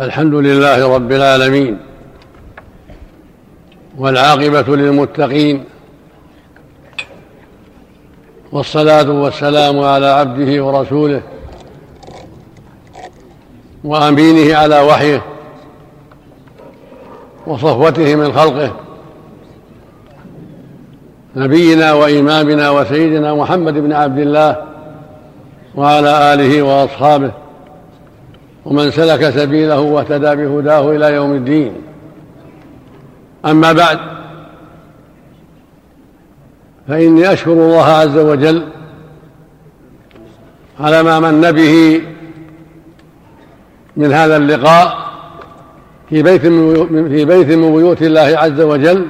الحمد لله رب العالمين والعاقبة للمتقين والصلاة والسلام على عبده ورسوله وأمينه على وحيه وصفوته من خلقه نبينا وإمامنا وسيدنا محمد بن عبد الله وعلى آله وأصحابه ومن سلك سبيله واهتدى بهداه إلى يوم الدين. أما بعد فإني أشكر الله عز وجل على ما من به من هذا اللقاء في بيت من في بيت من بيوت الله عز وجل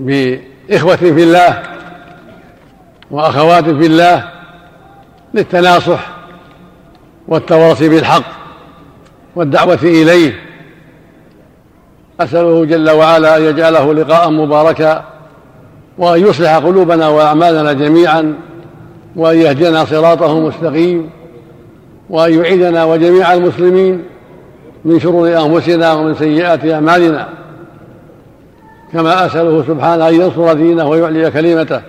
بإخوة في الله وأخوات في الله للتناصح والتواصي بالحق والدعوة إليه. أسأله جل وعلا أن يجعله لقاء مباركا وأن يصلح قلوبنا وأعمالنا جميعا وأن يهدينا صراطه مستقيم وأن يعيدنا وجميع المسلمين من شرور أنفسنا ومن سيئات أعمالنا. كما أسأله سبحانه أن ينصر دينه ويعلي كلمته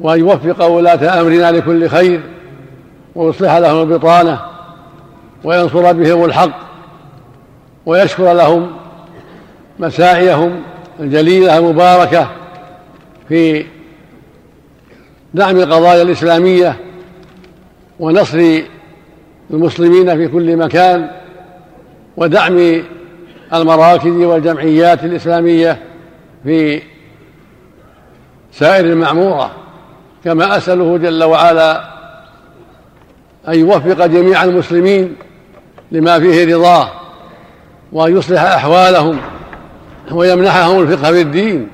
وأن يوفق ولاة أمرنا لكل خير. ويصلح لهم البطانة وينصر بهم الحق ويشكر لهم مساعيهم الجليلة المباركة في دعم القضايا الإسلامية ونصر المسلمين في كل مكان ودعم المراكز والجمعيات الإسلامية في سائر المعمورة. كما أسأله جل وعلا أن يوفق جميع المسلمين لما فيه رضاه وأن يصلح أحوالهم ويمنحهم الفقه في الدين.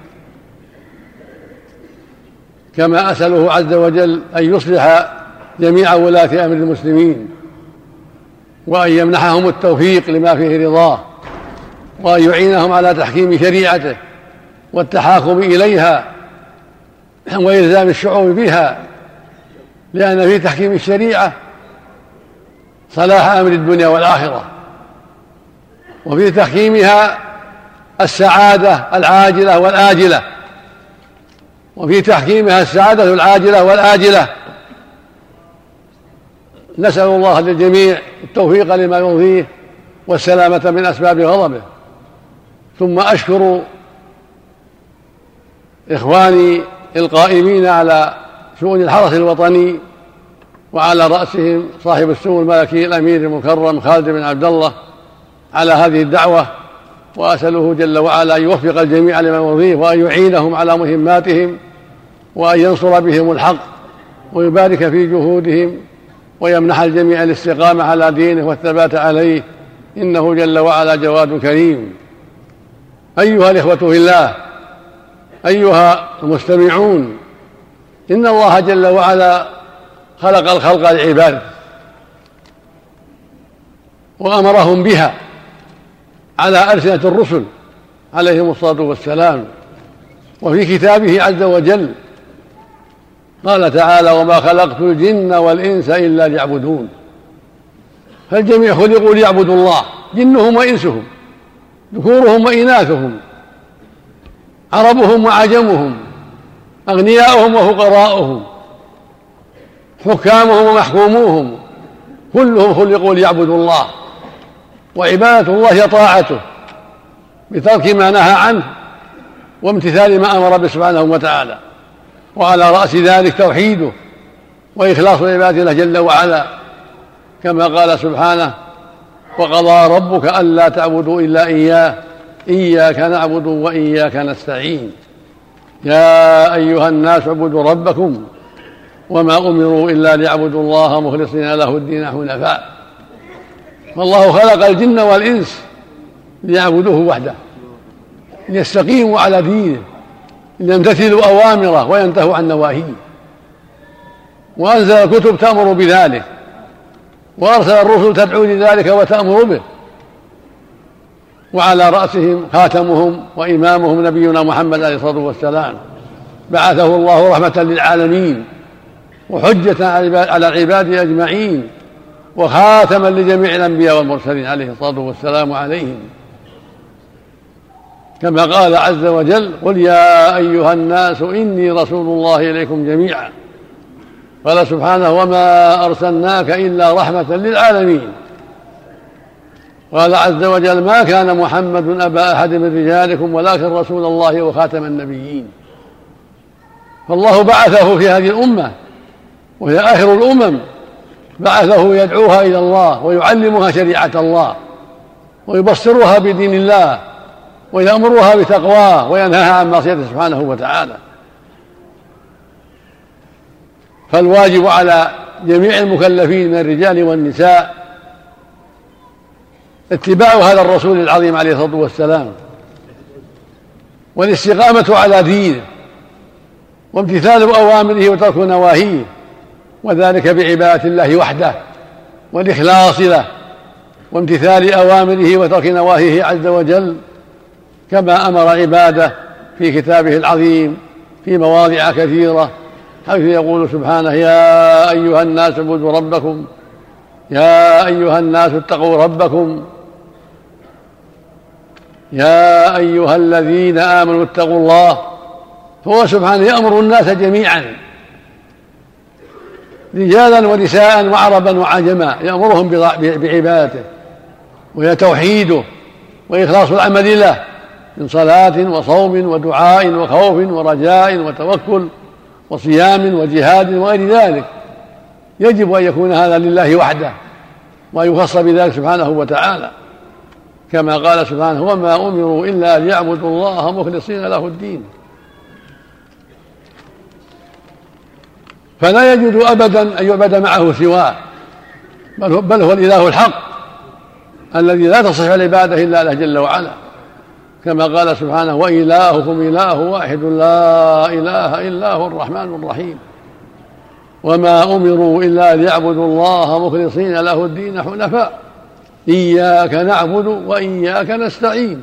كما أسأله عز وجل أن يصلح جميع ولاة أمر المسلمين وأن يمنحهم التوفيق لما فيه رضاه وأن يعينهم على تحكيم شريعته والتحاكم إليها وإلزام الشعوب بها لأن في تحكيم الشريعة صلاح أمر الدنيا والآخرة. وفي تحكيمها السعادة العاجلة والآجلة. وفي تحكيمها السعادة العاجلة والآجلة. نسأل الله للجميع التوفيق لما يرضيه والسلامة من أسباب غضبه. ثم أشكر إخواني القائمين على شؤون الحرس الوطني وعلى رأسهم صاحب السمو الملكي الأمير المكرم خالد بن عبد الله على هذه الدعوة وأسأله جل وعلا أن يوفق الجميع لما يرضيه وأن يعينهم على مهماتهم وأن ينصر بهم الحق ويبارك في جهودهم ويمنح الجميع الاستقامة على دينه والثبات عليه. إنه جل وعلا جواد كريم. أيها الإخوة في الله أيها المستمعون إن الله جل وعلا خلق الخلق لعباده وأمرهم بها على ألسنة الرسل عليهم الصلاة والسلام وفي كتابه عز وجل قال تعالى وما خلقت الجن والإنس إلا ليعبدون فالجميع خلقوا ليعبدوا الله جنهم وإنسهم ذكورهم وإناثهم عربهم وعجمهم أغنياؤهم وفقراؤهم حكامهم ومحكوموهم. كلهم خلقوا ليعبدوا الله. وعبادة الله هي طاعته. بترك ما نهى عنه وامتثال ما أمر به سبحانه وتعالى. وعلى رأس ذلك توحيده وإخلاص العبادة له جل وعلا. كما قال سبحانه وقضى ربك ألا تعبدوا إلا إياه. إياك نعبد وإياك نستعين. يا أيها الناس اعبدوا ربكم وما أمروا إلا ليعبدوا الله مخلصين له الدين حنفاء. فالله خلق الجن والإنس ليعبدوه وحده ليستقيموا على دينه ليمتثلوا أوامره وينتهوا عن نواهيه. وأنزل الكتب تأمر بذلك وأرسل الرسل تدعو لذلك وتأمر به. وعلى رأسهم خاتمهم وإمامهم نبينا محمد عليه الصلاة والسلام. بعثه الله رحمة للعالمين. وحجة على العباد أجمعين وخاتما لجميع الأنبياء والمرسلين عليه الصلاة والسلام عليهم. كما قال عز وجل قل يا أيها الناس إني رسول الله إليكم جميعا قال سبحانه وما أرسلناك إلا رحمة للعالمين. قال عز وجل ما كان محمد أبا أحد من رجالكم ولكن رسول الله وخاتم النبيين. فالله بعثه في هذه الأمة وهي آخر الأمم. بعثه يدعوها إلى الله ويعلمها شريعة الله ويبصرها بدين الله ويأمرها بتقواه وينهاها عن معصيته سبحانه وتعالى. فالواجب على جميع المكلفين من الرجال والنساء اتباع هذا الرسول العظيم عليه الصلاة والسلام والاستقامة على دينه وامتثال أوامره وترك نواهيه. وذلك بعبادة الله وحده والإخلاص له وامتثال أوامره وترك نواهيه عز وجل كما أمر عباده في كتابه العظيم في مواضع كثيرة حيث يقول سبحانه يا أيها الناس اعبدوا ربكم يا أيها الناس اتقوا ربكم يا أيها الذين آمنوا اتقوا الله. فهو سبحانه يأمر الناس جميعا رجالا ونساء وعربا وعجما يأمرهم بعبادته وهي توحيده وإخلاص العمل له من صلاة وصوم ودعاء وخوف ورجاء وتوكل وصيام وجهاد وغير ذلك. يجب أن يكون هذا لله وحده وأن يخص بذلك سبحانه وتعالى. كما قال سبحانه وما امروا الا ليعبدوا الله مخلصين له الدين. فلا يجوز أبدا أن يعبد معه سواه بل هو الإله الحق الذي لا تصح العبادة إلا له جل وعلا. كما قال سبحانه وإلهكم إله واحد لا إله إلا هو الرحمن الرحيم. وما أمروا إلا ليعبدوا الله مخلصين له الدين حنفاء إياك نعبد وإياك نستعين.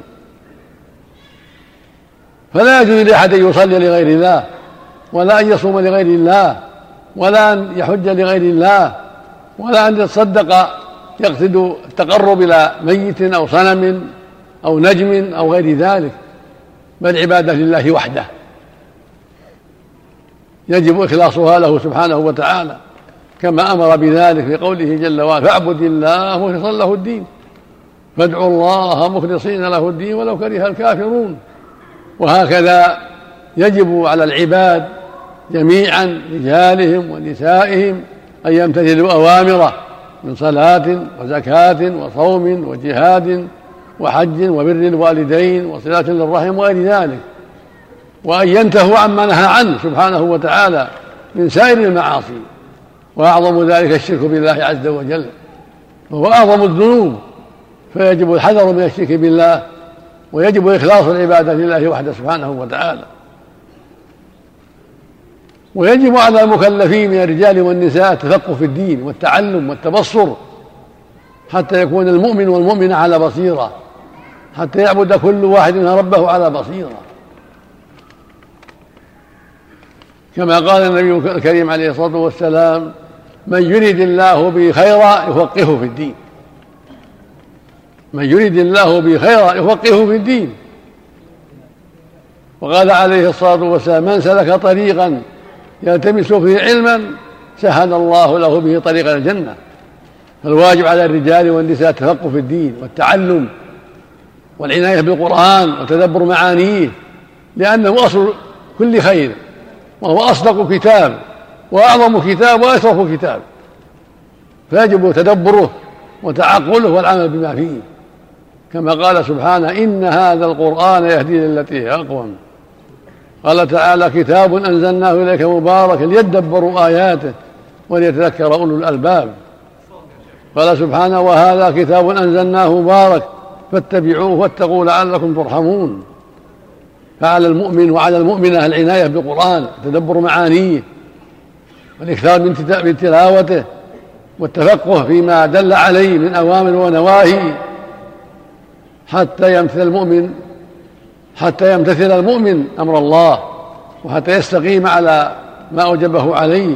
فلا يجوز لأحد أن يصلي لغير الله ولا أن يصوم لغير الله ولا أن يحج لغير الله ولا أن يتصدق يقصد التقرب إلى ميت أو صنم أو نجم أو غير ذلك. بل عبادة لله وحده. يجب إخلاصها له سبحانه وتعالى. كما أمر بذلك في قوله جل وعلا فاعبد الله مخلصا له الدين فادعوا الله مخلصين له الدين ولو كره الكافرون. وهكذا يجب على العباد جميعا رجالهم ونسائهم أن يمتثلوا أوامره من صلاة وزكاة وصوم وجهاد وحج وبر الوالدين وصلة للرحم وغير ذلك. وأن ينتهوا عما نهى عنه سبحانه وتعالى من سائر المعاصي. وأعظم ذلك الشرك بالله عز وجل. وهو أعظم الذنوب. فيجب الحذر من الشرك بالله ويجب إخلاص العبادة لله وحده سبحانه وتعالى. ويجب على المكلفين من الرجال والنساء التفقه في الدين والتعلم والتبصر حتى يكون المؤمن والمؤمنة على بصيرة حتى يعبد كل واحد منها ربه على بصيرة. كما قال النبي الكريم عليه الصلاة والسلام من يريد الله به خيرا يفقهه في الدين. من يريد الله به خيرا يفقهه في الدين. وقال عليه الصلاة والسلام من سلك طريقا يلتمس فيه علما سهل الله له به طريق الجنة. فالواجب على الرجال والنساء التفقه في الدين والتعلم والعناية بالقرآن وتدبر معانيه لأنه أصل كل خير وهو أصدق كتاب وأعظم كتاب وأشرف كتاب. فيجب تدبره وتعقله والعمل بما فيه. كما قال سبحانه إن هذا القرآن يهدي للتي هي أقوم. قال تعالى كتاب أنزلناه إليك مبارك ليدبروا آياته وليتذكر أولو الألباب. قال سبحانه وهذا كتاب أنزلناه مبارك فاتبعوه واتقوا لعلكم ترحمون. فعلى المؤمن وعلى المؤمنة العناية بالقرآن تدبر معانيه والإكثار من تلاوته والتفقه فيما دل عليه من أوامر ونواهي. حتى يمتثل المؤمن حتى يمتثل المؤمن أمر الله وحتى يستقيم على ما أوجبه عليه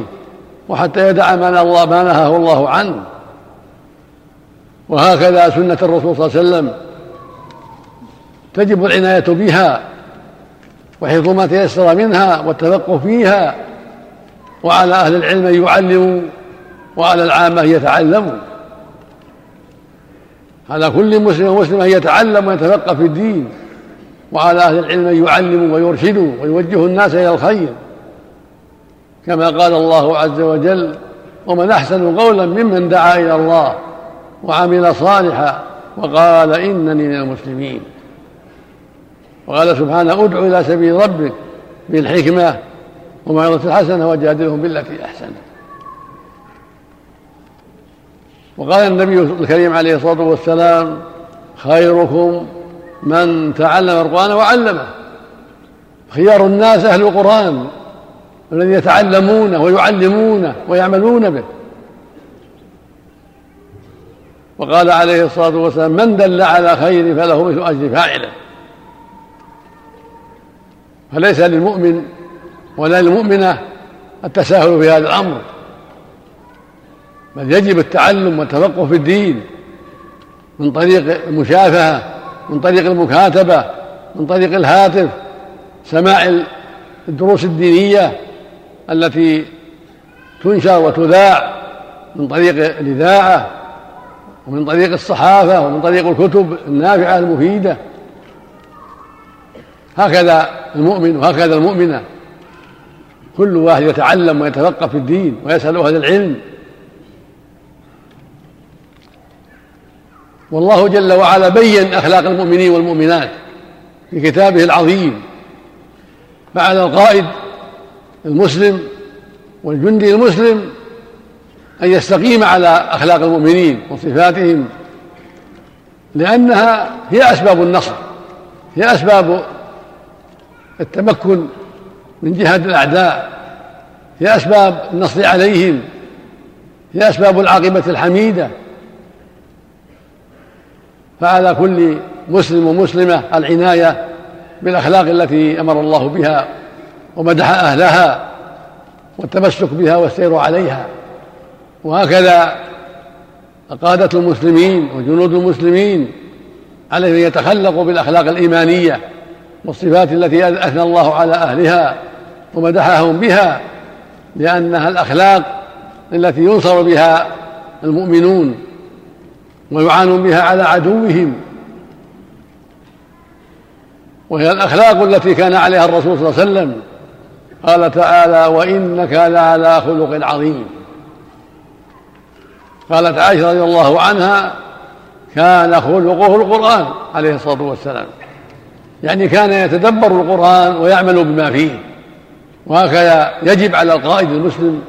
وحتى يدع ما الله ما نهاه الله عنه. وهكذا سنة الرسول صلى الله عليه وسلم تجب العناية بها وحفظ ما تيسر منها والتفقه فيها وعلى أهل العلم أن يعلموا وعلى العامة أن يتعلموا. على كل مسلم ومسلم أن يتعلم ويتفقه في الدين. وعلى أهل العلم أن يعلموا ويرشدوا ويوجهوا الناس إلى الخير. كما قال الله عز وجل ومن أحسن قولا ممن دعا إلى الله وعمل صالحا وقال إنني من المسلمين وقال سبحانه ادع إلى سبيل ربك بالحكمة وموعظة الحسنة وجادلهم بالتي أحسن وقال النبي الكريم عليه الصلاة والسلام خيركم من تعلم القرآن وعلمه. خيار الناس أهل القرآن الذين يتعلمونه ويعلمونه ويعملون به. وقال عليه الصلاة والسلام من دل على خير فله مثل أجر فاعله. فليس للمؤمن ولا للمؤمنة التساهل في هذا الأمر. بل يجب التعلم والتفقه في الدين من طريق المشافهة من طريق المكاتبة من طريق الهاتف سماع الدروس الدينية التي تنشر وتذاع من طريق الإذاعة ومن طريق الصحافة ومن طريق الكتب النافعة المفيدة. هكذا المؤمن وهكذا المؤمنة كل واحد يتعلم ويتفقه في الدين ويسأل أهل العلم. والله جل وعلا بين أخلاق المؤمنين والمؤمنات في كتابه العظيم فعلى القائد المسلم والجندي المسلم أن يستقيم على أخلاق المؤمنين وصفاتهم لأنها هي أسباب النصر هي أسباب التمكن من جهاد الأعداء هي أسباب النصر عليهم هي أسباب العاقبة الحميدة. فعلى كل مسلم ومسلمة العناية بالأخلاق التي أمر الله بها ومدح أهلها والتمسك بها والسير عليها. وهكذا قادة المسلمين وجنود المسلمين عليهم أن يتخلقوا بالأخلاق الإيمانية والصفات التي أثنى الله على أهلها ومدحهم بها لأنها الأخلاق التي ينصر بها المؤمنون. ويعانون بها على عدوهم. وهي الأخلاق التي كان عليها الرسول صلى الله عليه وسلم. قال تعالى وإنك لعلى خلق عظيم. قالت عائشة رضي الله عنها كان خلقه القرآن عليه الصلاة والسلام. يعني كان يتدبر القرآن ويعمل بما فيه. وهكذا يجب على القائد المسلم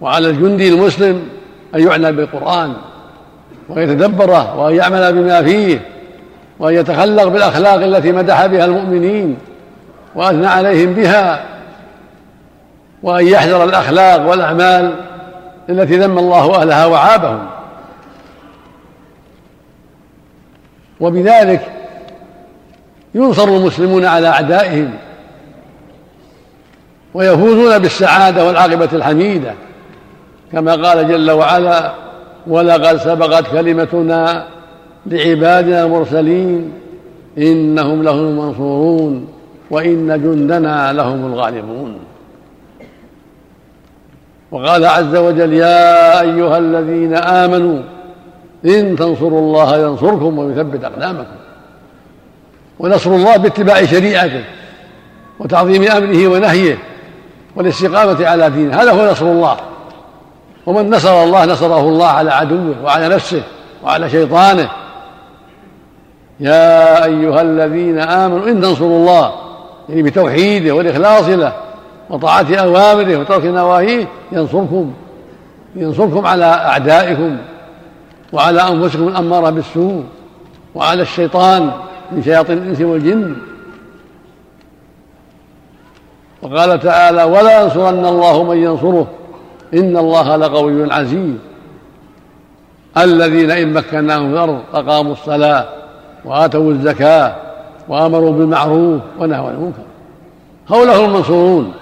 وعلى الجندي المسلم أن يعنى بالقرآن. وأن يتدبره وأن يعمل بما فيه وأن يتخلق بالأخلاق التي مدح بها المؤمنين وأثنى عليهم بها وأن يحذر الأخلاق والأعمال التي ذم الله أهلها وعابهم. وبذلك ينصر المسلمون على أعدائهم ويفوزون بالسعادة والعاقبة الحميدة كما قال جل وعلا ولقد سبقت كلمتنا لعبادنا المرسلين إنهم لهم المنصورون وإن جندنا لهم الغالبون. وقال عز وجل يا أيها الذين آمنوا إن تنصروا الله ينصركم ويثبت أقدامكم. ونصر الله باتباع شريعته وتعظيم أمره ونهيه والاستقامة على دينه. هذا هو نصر الله. ومن نصر الله نصره الله على عدوه وعلى نفسه وعلى شيطانه. يا أيها الذين آمنوا إن تنصروا الله يعني بتوحيده والإخلاص له وطاعة أوامره وترك نواهيه ينصركم ينصركم على أعدائكم وعلى أنفسكم الأمارة بالسوء وعلى الشيطان من شياطين الإنس والجن. وقال تعالى ولا ينصرن الله من ينصره إن الله لقوي عزيز. الذين إن مكناهم في الأرض أقاموا الصلاة وآتوا الزكاة وأمروا بالمعروف ونهوا عن المنكر. هؤلاء هم المنصورون.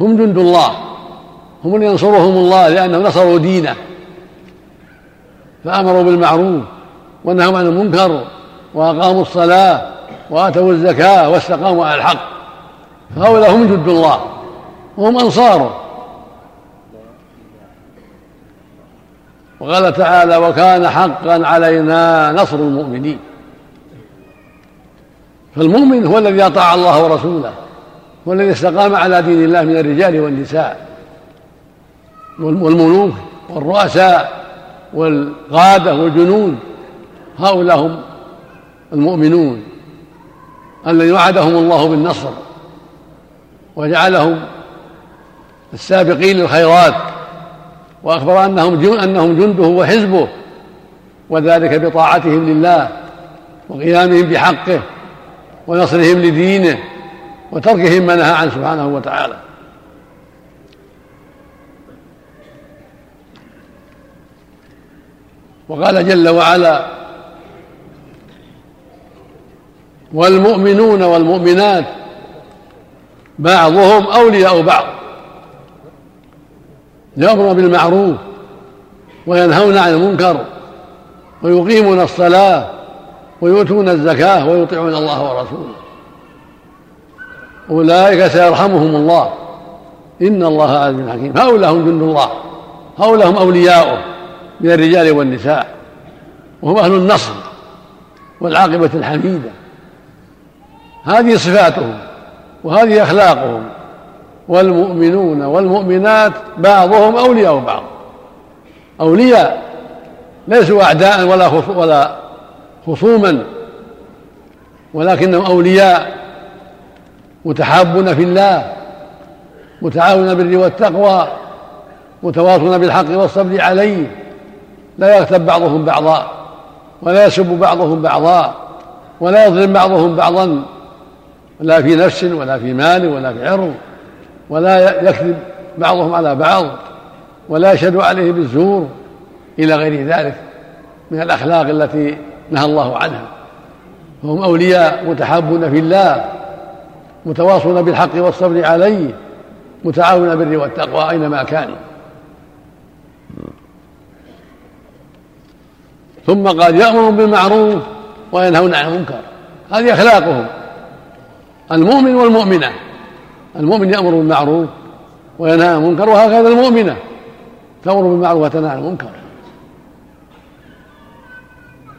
هم جند الله. هم من ينصرهم الله لأنهم نصروا دينه. فأمروا بالمعروف ونهوا عن المنكر وأقاموا الصلاة وآتوا الزكاة واستقاموا على الحق. فهؤلاء هم جد الله. وهم أنصاره وقال تعالى وكان حقا علينا نصر المؤمنين. فالمؤمن هو الذي أطاع الله ورسوله هو الذي استقام على دين الله من الرجال والنساء. والملوك والرؤساء والقادة والجنود هؤلاء هم المؤمنون الذي وعدهم الله بالنصر وجعلهم السابقين للخيرات. وأخبر أنهم جن أنهم جنده وحزبه وذلك بطاعتهم لله وقيامهم بحقه ونصرهم لدينه وتركهم ما نهى عنه سبحانه وتعالى. وقال جل وعلا والمؤمنون والمؤمنات بعضهم أولياء بعض. يامرون بالمعروف وينهون عن المنكر ويقيمون الصلاة ويؤتون الزكاة ويطيعون الله ورسوله. أولئك سيرحمهم الله. إن الله عزيز حكيم. هؤلاء هم جند الله. هؤلاء هم أولياؤه من الرجال والنساء. وهم أهل النصر والعاقبة الحميدة. هذه صفاتهم وهذه أخلاقهم والمؤمنون والمؤمنات بعضهم أولياء بعض. أولياء ليسوا أعداء ولا ولا خصوما ولكنهم أولياء متحابون في الله متعاونون بالبر والتقوى متواصون بالحق والصبر عليه. لا يغتب بعضهم بعضا ولا يسب بعضهم بعضا ولا يظلم بعضهم بعضا لا في نفس ولا في مال ولا في عرض. ولا يكذب بعضهم على بعض ولا يشهد عليه بالزور إلى غير ذلك من الأخلاق التي نهى الله عنها. فهم أولياء متحابون في الله متواصون بالحق والصبر عليه متعاون بالبر والتقوى أينما كانوا. ثم قال يأمر بالمعروف وينهون عن المنكر. هذه أخلاقهم المؤمن والمؤمنة. المؤمن يأمر بالمعروف وينهى عن المنكر وهكذا المؤمنة تأمر بالمعروف وتنهى عن المنكر.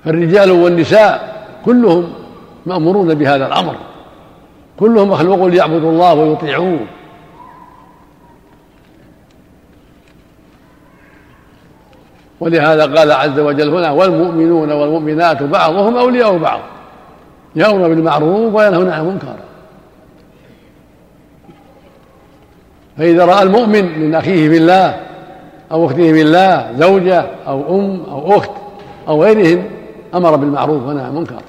فالرجال والنساء كلهم مأمورون بهذا الأمر. كلهم مخلوق ليعبدوا الله ويطيعوه. ولهذا قال عز وجل هنا والمؤمنون والمؤمنات بعضهم أولياء بعض. يأمر بالمعروف وينهون عن المنكر. فإذا رأى المؤمن من أخيه في الله أو أخته في الله زوجة أو أم أو أخت أو غيرهم أمر بالمعروف ونهى عن المنكر.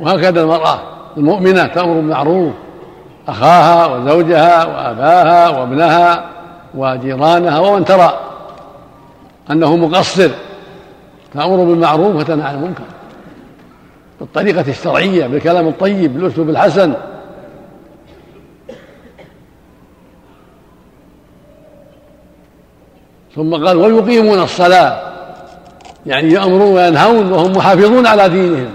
وهكذا المرأة المؤمنة تأمر بالمعروف. أخاها وزوجها وأباها وابنها وجيرانها ومن ترى أنه مقصر تأمر بالمعروف وتنهى عن المنكر. بالطريقة الشرعية بالكلام الطيب بالأسلوب الحسن ثم قال ويقيمون الصلاة. يعني يأمرون وينهون وهم محافظون على دينهم.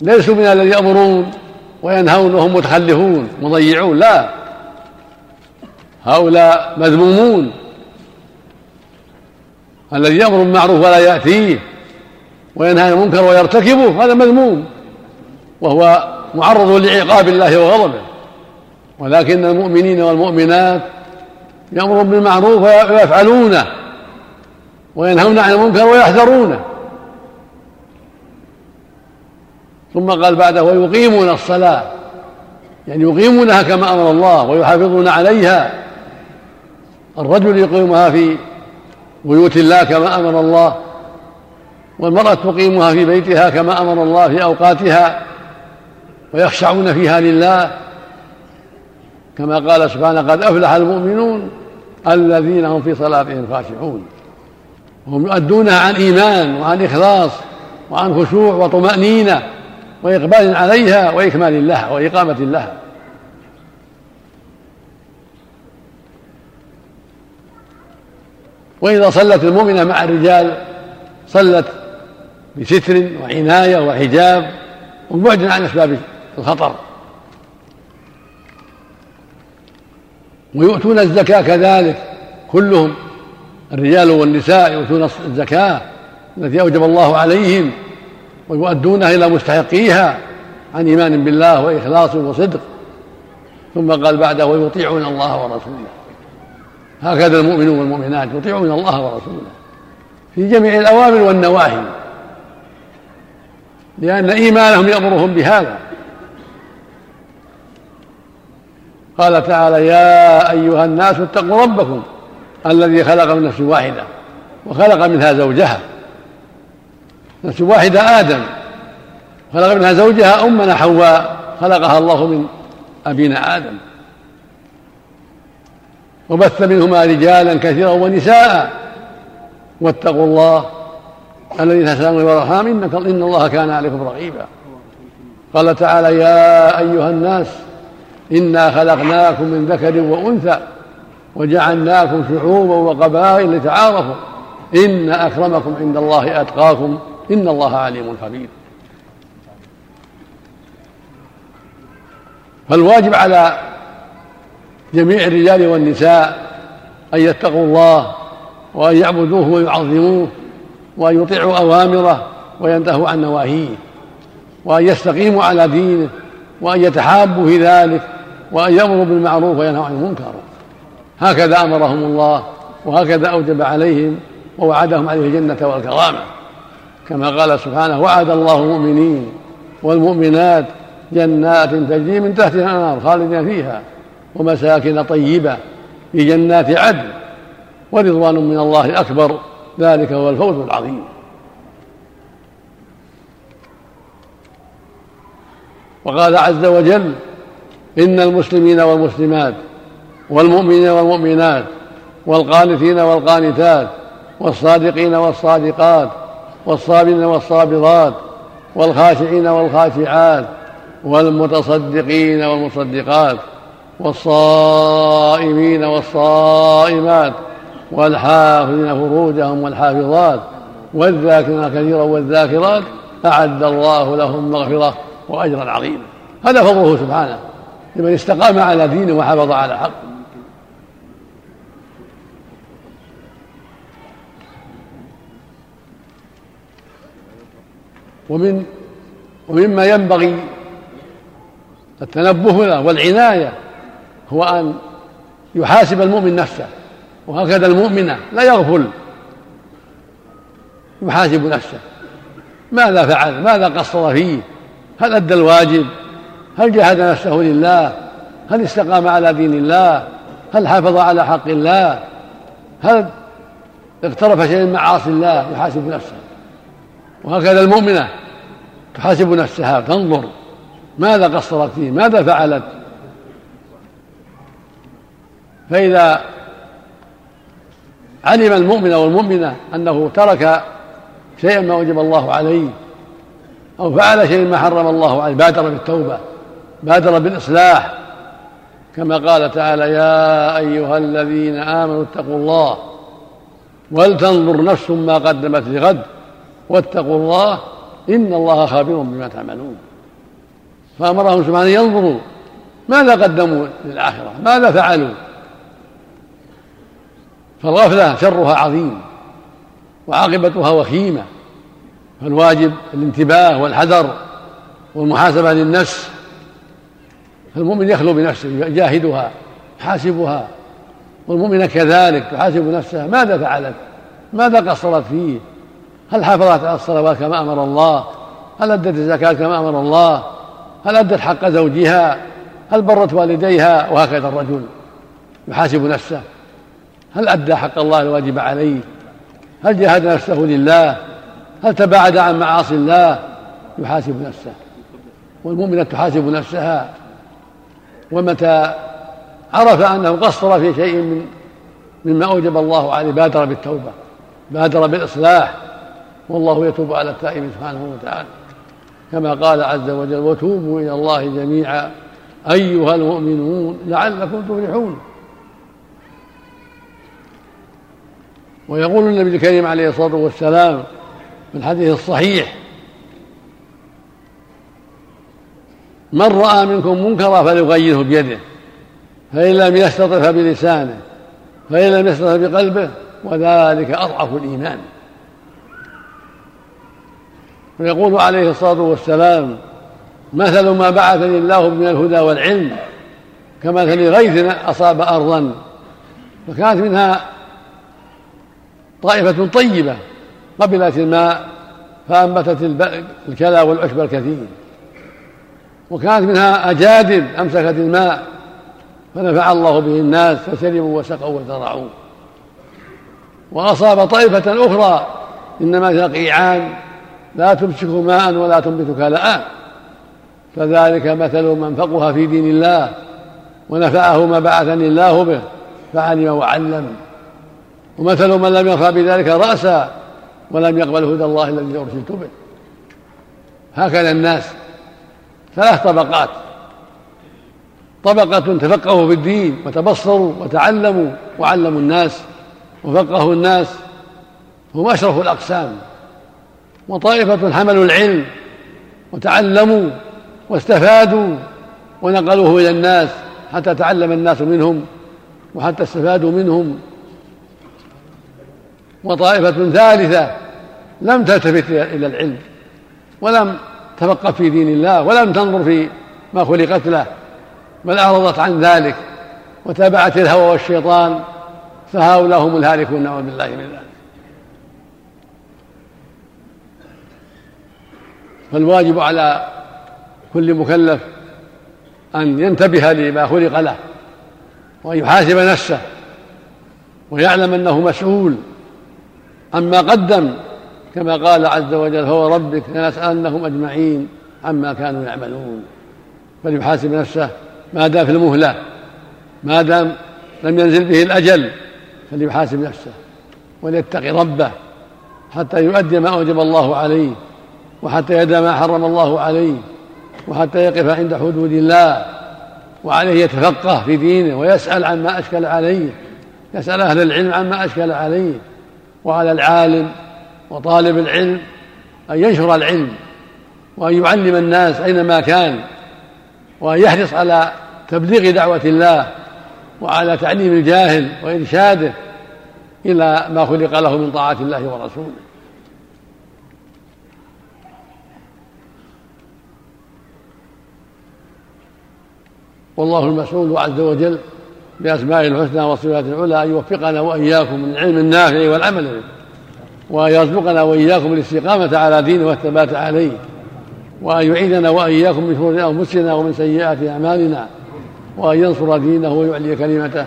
ليسوا من الذين يأمرون وينهون وهم متخلفون مضيعون لا. هؤلاء مذمومون. الذي يأمر بالمعروف ولا يأتيه وينهى عن المنكر ويرتكبه هذا مذموم. وهو معرض لعقاب الله وغضبه. ولكن المؤمنين والمؤمنات يأمرون بالمعروف ويفعلونه وينهون عن المنكر ويحذرونه ثم قال بعده ويقيمون الصلاة. يعني يقيمونها كما أمر الله ويحافظون عليها. الرجل يقيمها في بيوت الله كما أمر الله والمرأة تقيمها في بيتها كما أمر الله في أوقاتها ويخشعون فيها لله. كما قال سبحانه قد أفلح المؤمنون الذين هم في صلاتهم خاشعون. وهم يؤدونها عن إيمان وعن إخلاص وعن خشوع وطمأنينة وإقبال عليها وإكمال لها وإقامة لها. وإذا صلت المؤمنة مع الرجال صلت بستر وعناية وحجاب وبعد عن أسباب الخطر. ويؤتون الزكاة كذلك كلهم الرجال والنساء يؤتون الزكاة التي أوجب الله عليهم ويؤدونها إلى مستحقيها عن إيمان بالله وإخلاص وصدق. ثم قال بعده ويطيعون الله ورسوله. هكذا المؤمنون والمؤمنات يطيعون الله ورسوله في جميع الأوامر والنواهي لأن إيمانهم يأمرهم بهذا. قال تعالى يا أيها الناس اتقوا ربكم الذي خلق من نفس واحدة وخلق منها زوجها. نفس واحدة آدم خلق منها زوجها أمنا حواء خلقها الله من أبينا آدم. وبث منهما رجالا كثيرا ونساء. واتقوا الله الذي تسالون والأرحام انك إن الله كان عليكم رقيبا. قال تعالى يا أيها الناس إنا خلقناكم من ذكر وأنثى وجعلناكم شعوبا وقبائل لتعارفوا. إن أكرمكم عند الله أتقاكم. إن الله عليم خبير فالواجب على جميع الرجال والنساء أن يتقوا الله وأن يعبدوه ويعظموه وأن يطيعوا أوامره وينتهوا عن نواهيه وأن يستقيموا على دينه وأن يتحابوا في ذلك وأن يأمروا بالمعروف وينهوا عن المنكر. هكذا أمرهم الله وهكذا أوجب عليهم ووعدهم عليه الجنة والكرامة. كما قال سبحانه وعد الله المؤمنين والمؤمنات جنات تجري من تحتها الأنهار خالدين فيها ومساكن طيبة في جنات عدن ورضوان من الله أكبر. ذلك هو الفوز العظيم. وقال عز وجل إن المسلمين والمسلمات والمؤمنين والمؤمنات والقانتين والقانتات والصادقين والصادقات والصابرين والصابرات والخاشعين والخاشعات والمتصدقين والمصدقات والصائمين والصائمات والحافظين فروجهم والحافظات والذاكرين كثيرا والذاكرات أعد الله لهم مغفرة وأجرا عظيما. هذا فضله سبحانه. لمن استقام على دينه وحافظ على حق ومن ومما ينبغي التنبه له والعناية هو أن يحاسب المؤمن نفسه وهكذا المؤمنة لا يغفل يحاسب نفسه. ماذا فعل؟ ماذا قصر فيه؟ هل أدى الواجب؟ هل جاهد نفسه لله؟ هل استقام على دين الله؟ هل حافظ على حق الله؟ هل اقترف شيئا من معاصي الله؟ يحاسب نفسه. وهكذا المؤمنة تحاسب نفسها. تنظر. ماذا قصرت فيه؟ ماذا فعلت؟ فإذا علم المؤمن والمؤمنة أنه ترك شيئا ما وجب الله عليه أو فعل شيئا ما حرم الله عليه بادر بالتوبة بادر بالإصلاح كما قال تعالى يا أيها الذين آمنوا اتقوا الله ولتنظر نفس ما قدمت لغد واتقوا الله إن الله خبير بما تعملون. فأمرهم سبحانه ينظروا ماذا قدموا للآخرة ماذا فعلوا. فالغفلة شرها عظيم وعاقبتها وخيمة فالواجب الانتباه والحذر والمحاسبة للنفس فالمؤمن يخلو بنفسه يجاهدها يحاسبها والمؤمنة كذلك تحاسب نفسها ماذا فعلت؟ ماذا قصرت فيه؟ هل حافظت على الصلوات كما أمر الله؟ هل أدت الزكاة كما أمر الله؟ هل أدت حق زوجها؟ هل برت والديها؟ وهكذا الرجل يحاسب نفسه. هل أدى حق الله الواجب عليه؟ هل جاهد نفسه لله؟ هل تباعد عن معاصي الله؟ يحاسب نفسه. والمؤمنة تحاسب نفسها. ومتى عرف أنه قصر في شيء من مما أوجب الله عليه بادر بالتوبة بادر بالإصلاح والله يتوب على التائب سبحانه وتعالى. كما قال عز وجل وتوبوا إلى الله جميعا أيها المؤمنون لعلكم تفلحون. ويقول النبي الكريم عليه الصلاة والسلام في الحديث الصحيح من رأى منكم منكرا فليغيره بيده فإن لم يستطع فبلسانه فإن لم يستطع بقلبه وذلك أضعف الإيمان. ويقول عليه الصلاة والسلام مثل ما بعثني الله من الهدى والعلم كمثل غيث أصاب أرضا فكانت منها طائفة طيبة قبلت الماء فأنبتت الكلى والعشب الكثير. وكانت منها أجادب أمسكت الماء فنفع الله به الناس فشربوا وسقوا وزرعوا. وأصاب طائفة أخرى إنما هي قيعان لا تمسك ماء ولا تنبت كلاء. فذلك مثل من فقه في دين الله ونفعه ما بعثني الله به فعلم وعلم. ومثل من لم يرفع بذلك رأسا ولم يقبل هدى الله الذي أرسلت به. هكذا الناس. ثلاث طبقات. طبقة تفقهوا في الدين وتبصروا وتعلموا وعلموا الناس وفقهوا الناس هم أشرف الأقسام. وطائفة حملوا العلم وتعلموا واستفادوا ونقلوه إلى الناس حتى تعلم الناس منهم وحتى استفادوا منهم. وطائفة ثالثة لم تلتفت إلى العلم ولم تفقه في دين الله ولم تنظر في ما خلقت له بل أعرضت عن ذلك وتابعت الهوى والشيطان فهؤلاء هم الهالكون نعوذ بالله من ذلك. فالواجب على كل مكلف أن ينتبه لما خلق له وأن يحاسب نفسه ويعلم أنه مسؤول عما قدم كما قال عز وجل هو ربك لنسألنهم أجمعين عما كانوا يعملون. فليحاسب نفسه ما دام في المهلة ما دام لم ينزل به الأجل فليحاسب نفسه وليتقي ربه حتى يؤدي ما أوجب الله عليه وحتى يدع ما حرم الله عليه وحتى يقف عند حدود الله وعليه يتفقه في دينه ويسأل عما أشكل عليه يسأل أهل العلم عما أشكل عليه وعلى العالم وطالب العلم أن ينشر العلم وأن يعلم الناس أينما كان وأن يحرص على تبليغ دعوة الله وعلى تعليم الجاهل وإرشاده إلى ما خلق له من طاعة الله ورسوله. والله المسؤول عز وجل بأسمائه الحسنى وصفاته العلى أن يوفقنا وإياكم من العلم النافع والعمل به. وأن يرزقنا وإياكم الاستقامة على دينه والثبات عليه وأن يعيذنا وإياكم من شرور أنفسنا ومن سيئات أعمالنا وأن ينصر دينه ويعلي كلمته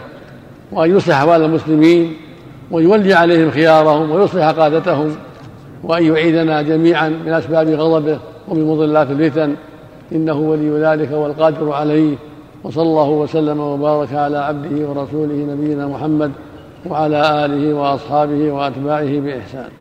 وأن يصلح أحوال المسلمين ويولي عليهم خيارهم ويصلح قادتهم وأن يعيذنا جميعا من أسباب غضبه ومن مضلات الفتن. إنه ولي ذلك والقادر عليه وصلى الله وسلم وبارك على عبده ورسوله نبينا محمد وعلى آله وأصحابه وأتباعه بإحسان.